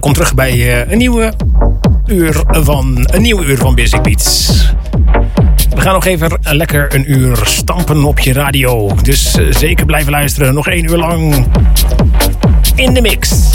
Welkom terug bij uh, een nieuwe uur van een nieuwe uur van Basic Beats. We gaan nog even lekker een uur stampen op je radio. Dus uh, zeker blijven luisteren. Nog één uur lang in de mix.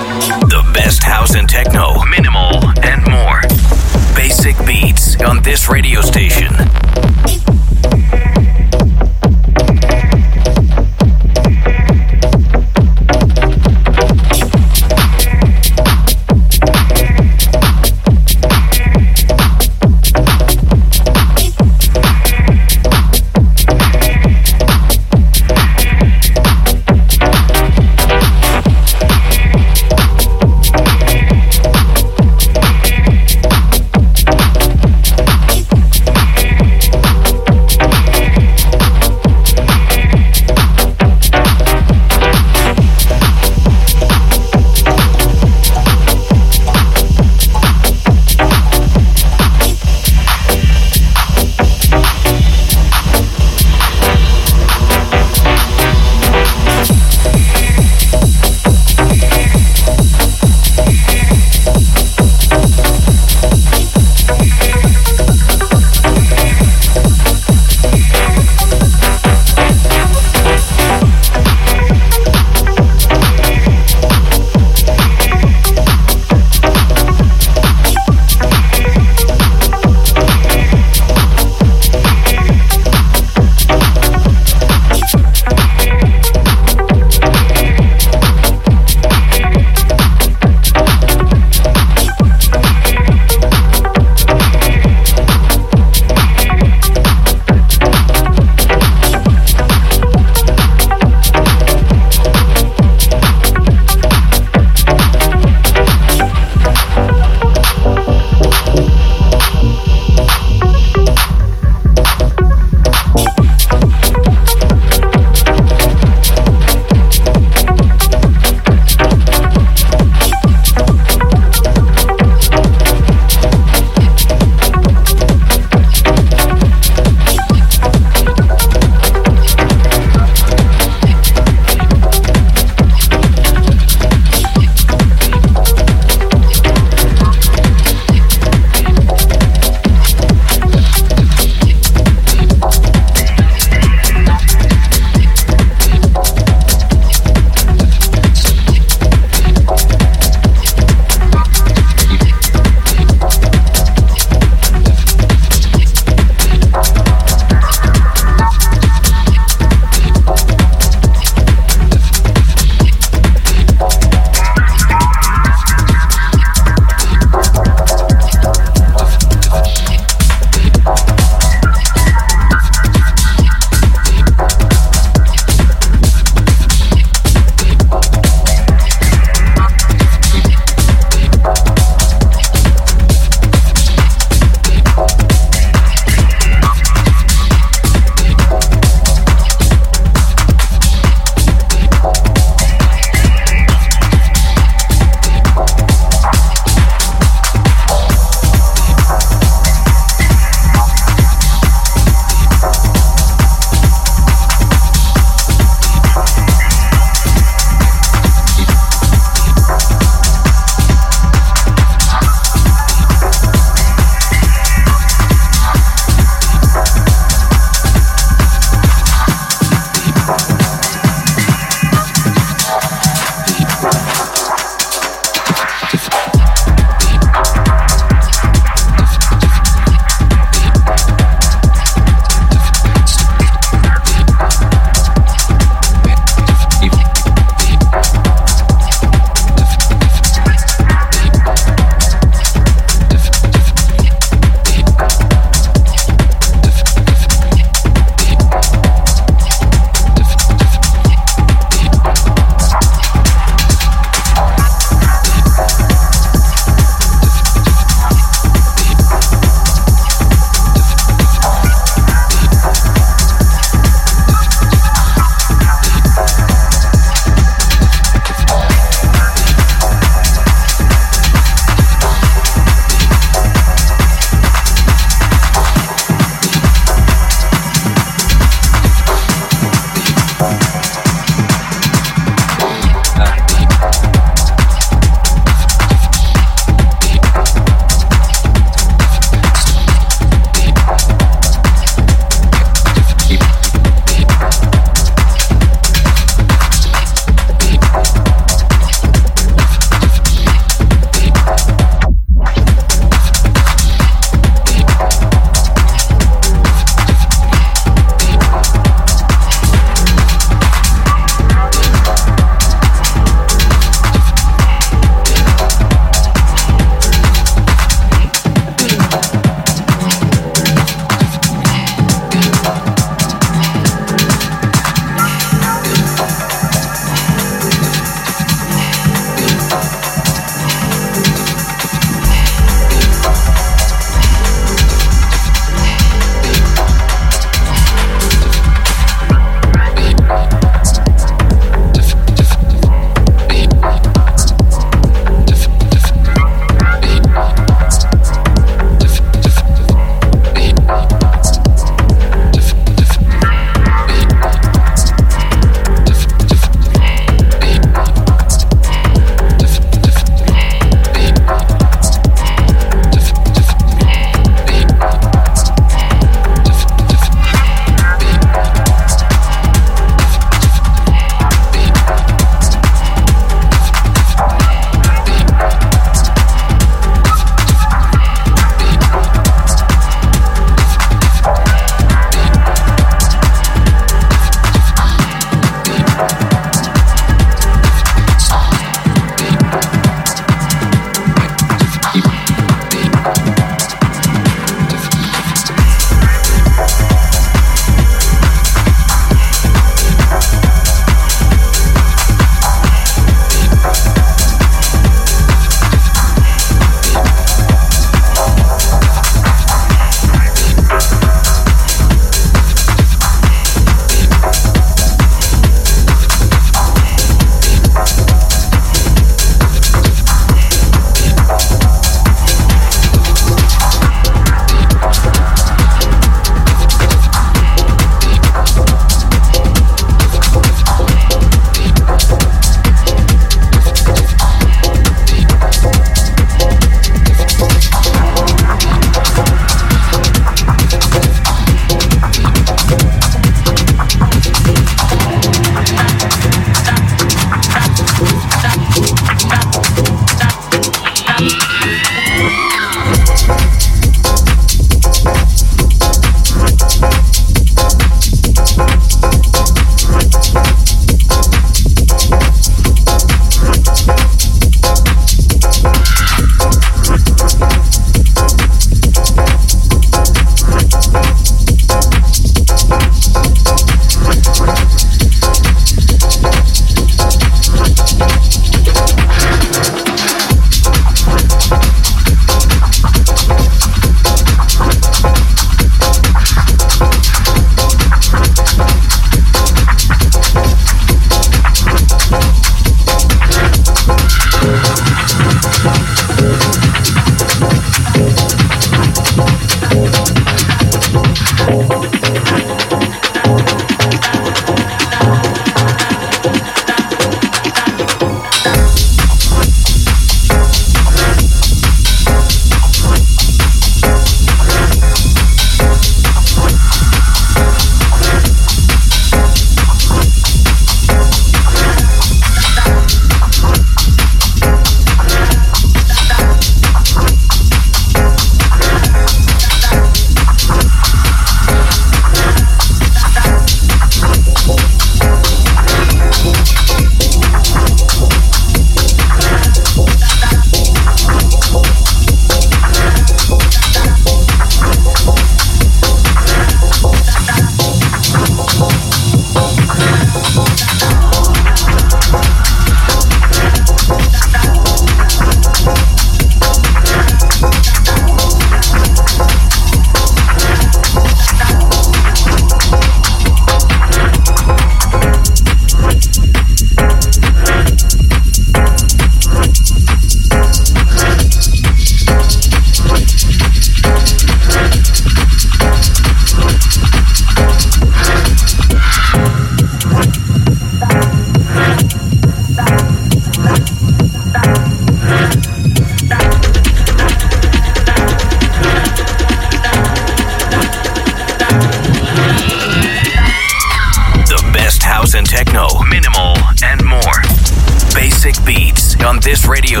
This radio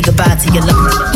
say goodbye to your love.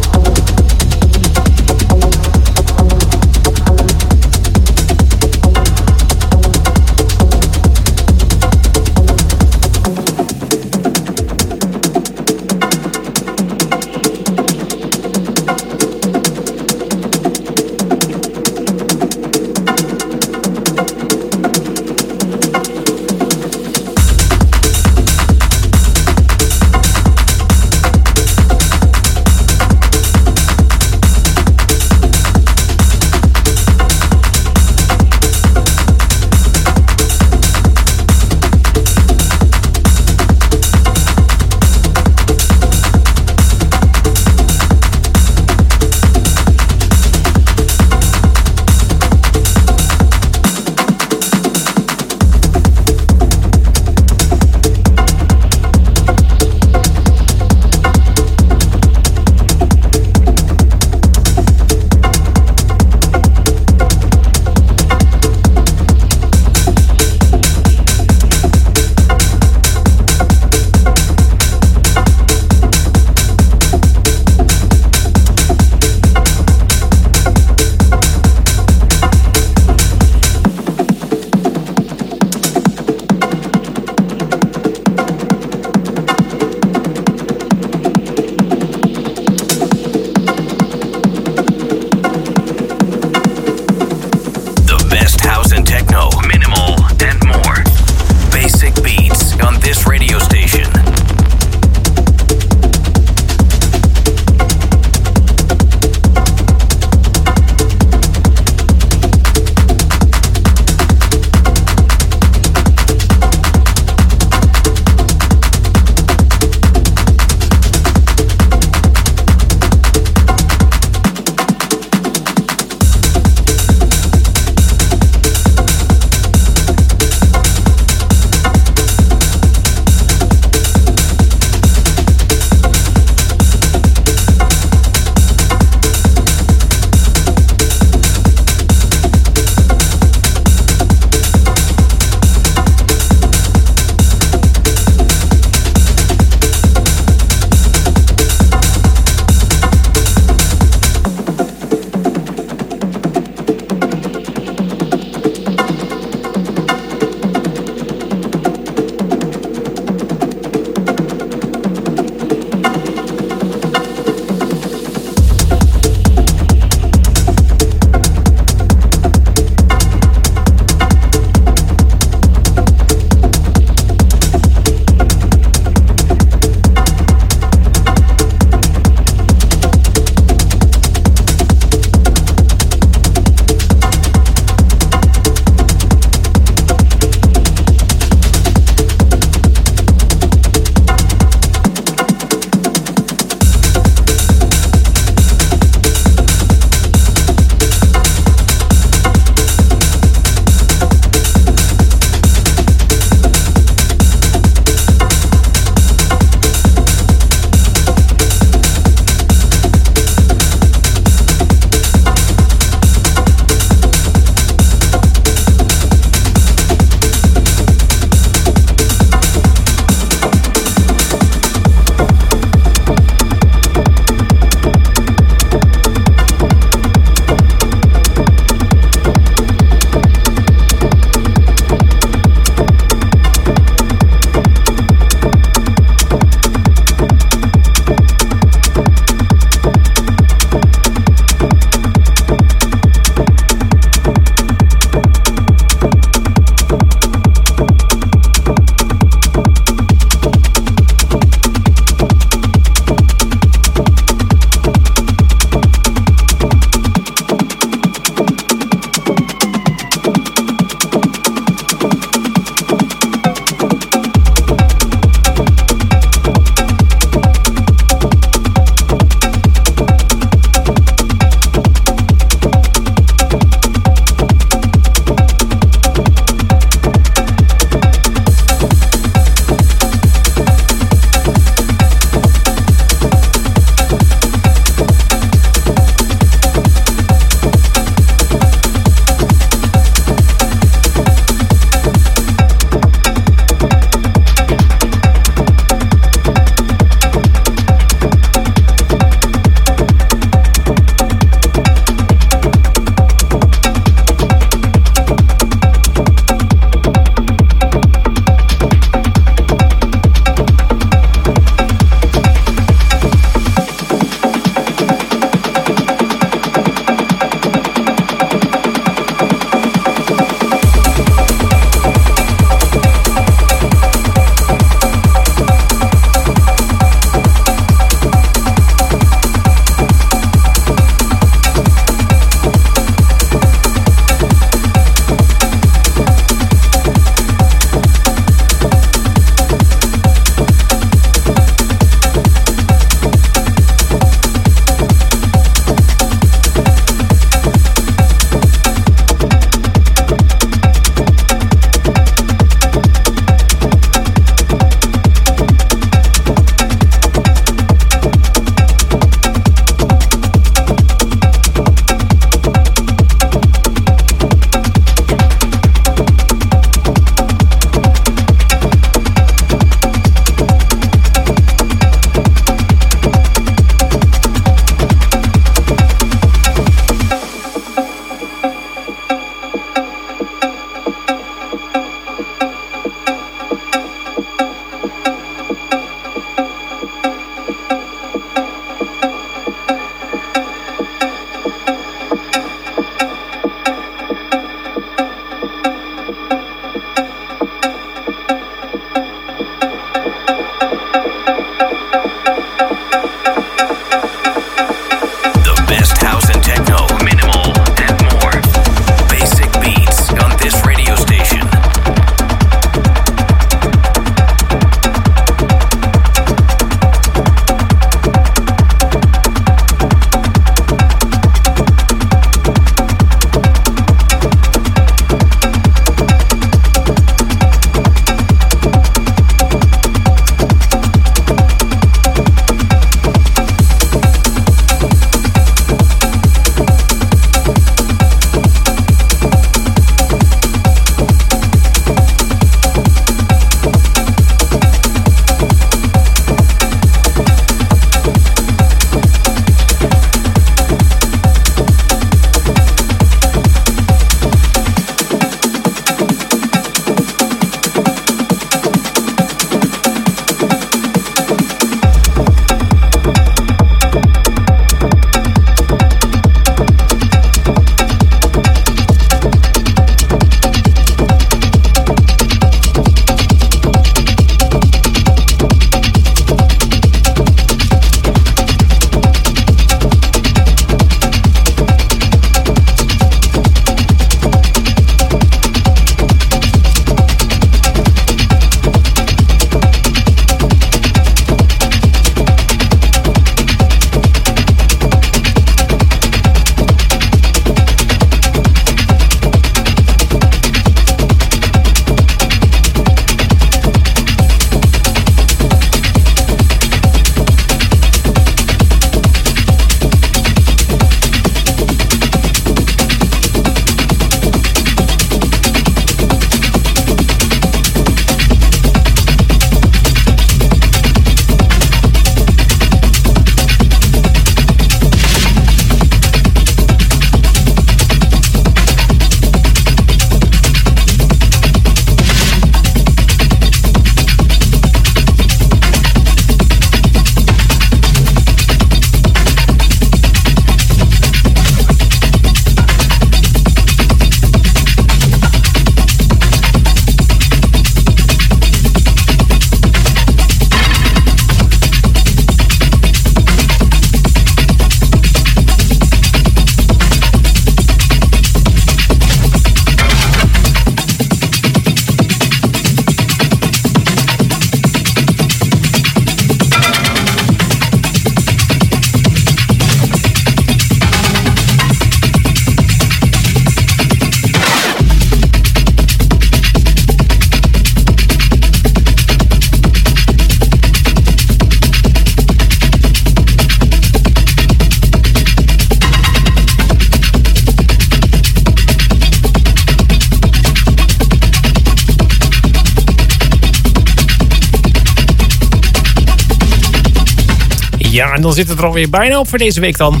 En dan zit het er alweer bijna op voor deze week dan.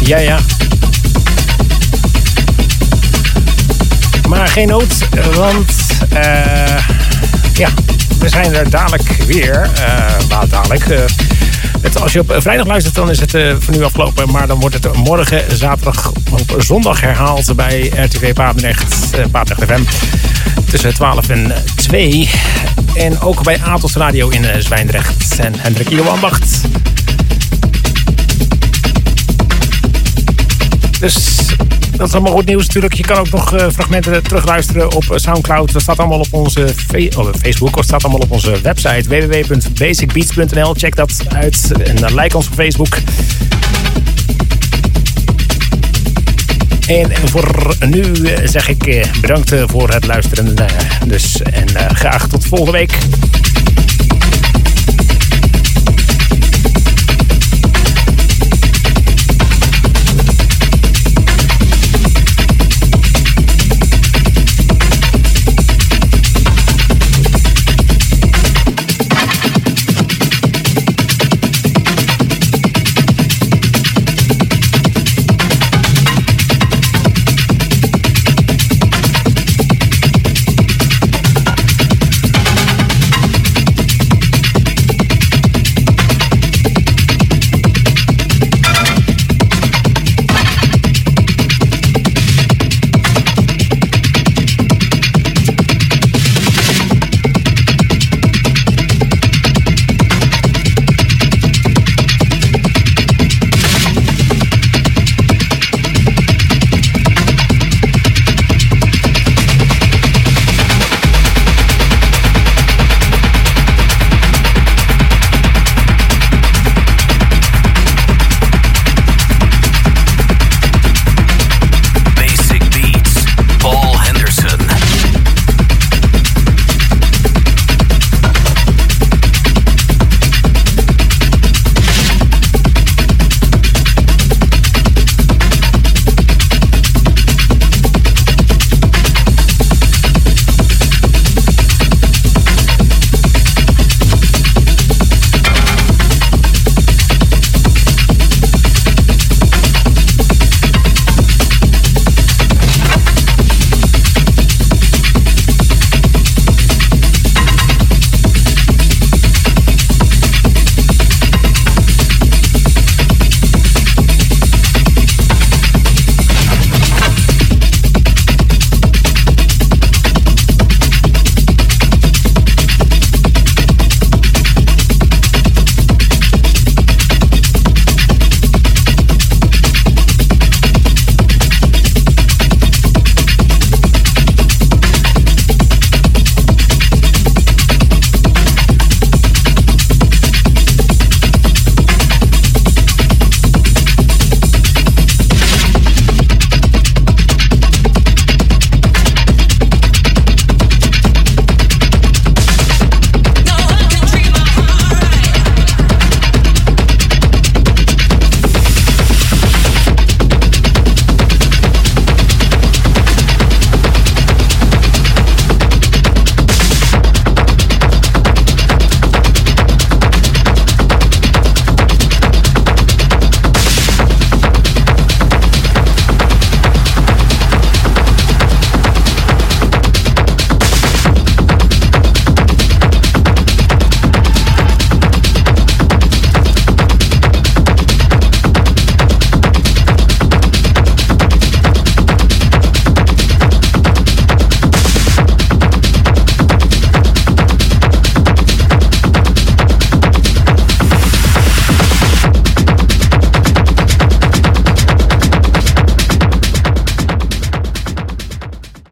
Ja, ja. Maar geen nood, want uh, ja, we zijn er dadelijk weer. Uh, dadelijk. Uh, het, als je op vrijdag luistert, dan is het uh, voor nu afgelopen. Maar dan wordt het morgen, zaterdag op zondag herhaald bij RTV Papendrecht, uh, FM. Tussen 12 en 2. En ook bij Atos Radio in uh, Zwijndrecht. En Hendrik Ido Ambacht. Dus dat is allemaal goed nieuws natuurlijk. Je kan ook nog uh, fragmenten terugluisteren op Soundcloud. Dat staat allemaal op onze oh, Facebook. Of staat allemaal op onze website www.basicbeats.nl. Check dat uit en like ons op Facebook. En voor nu zeg ik bedankt voor het luisteren. Dus, en graag tot volgende week.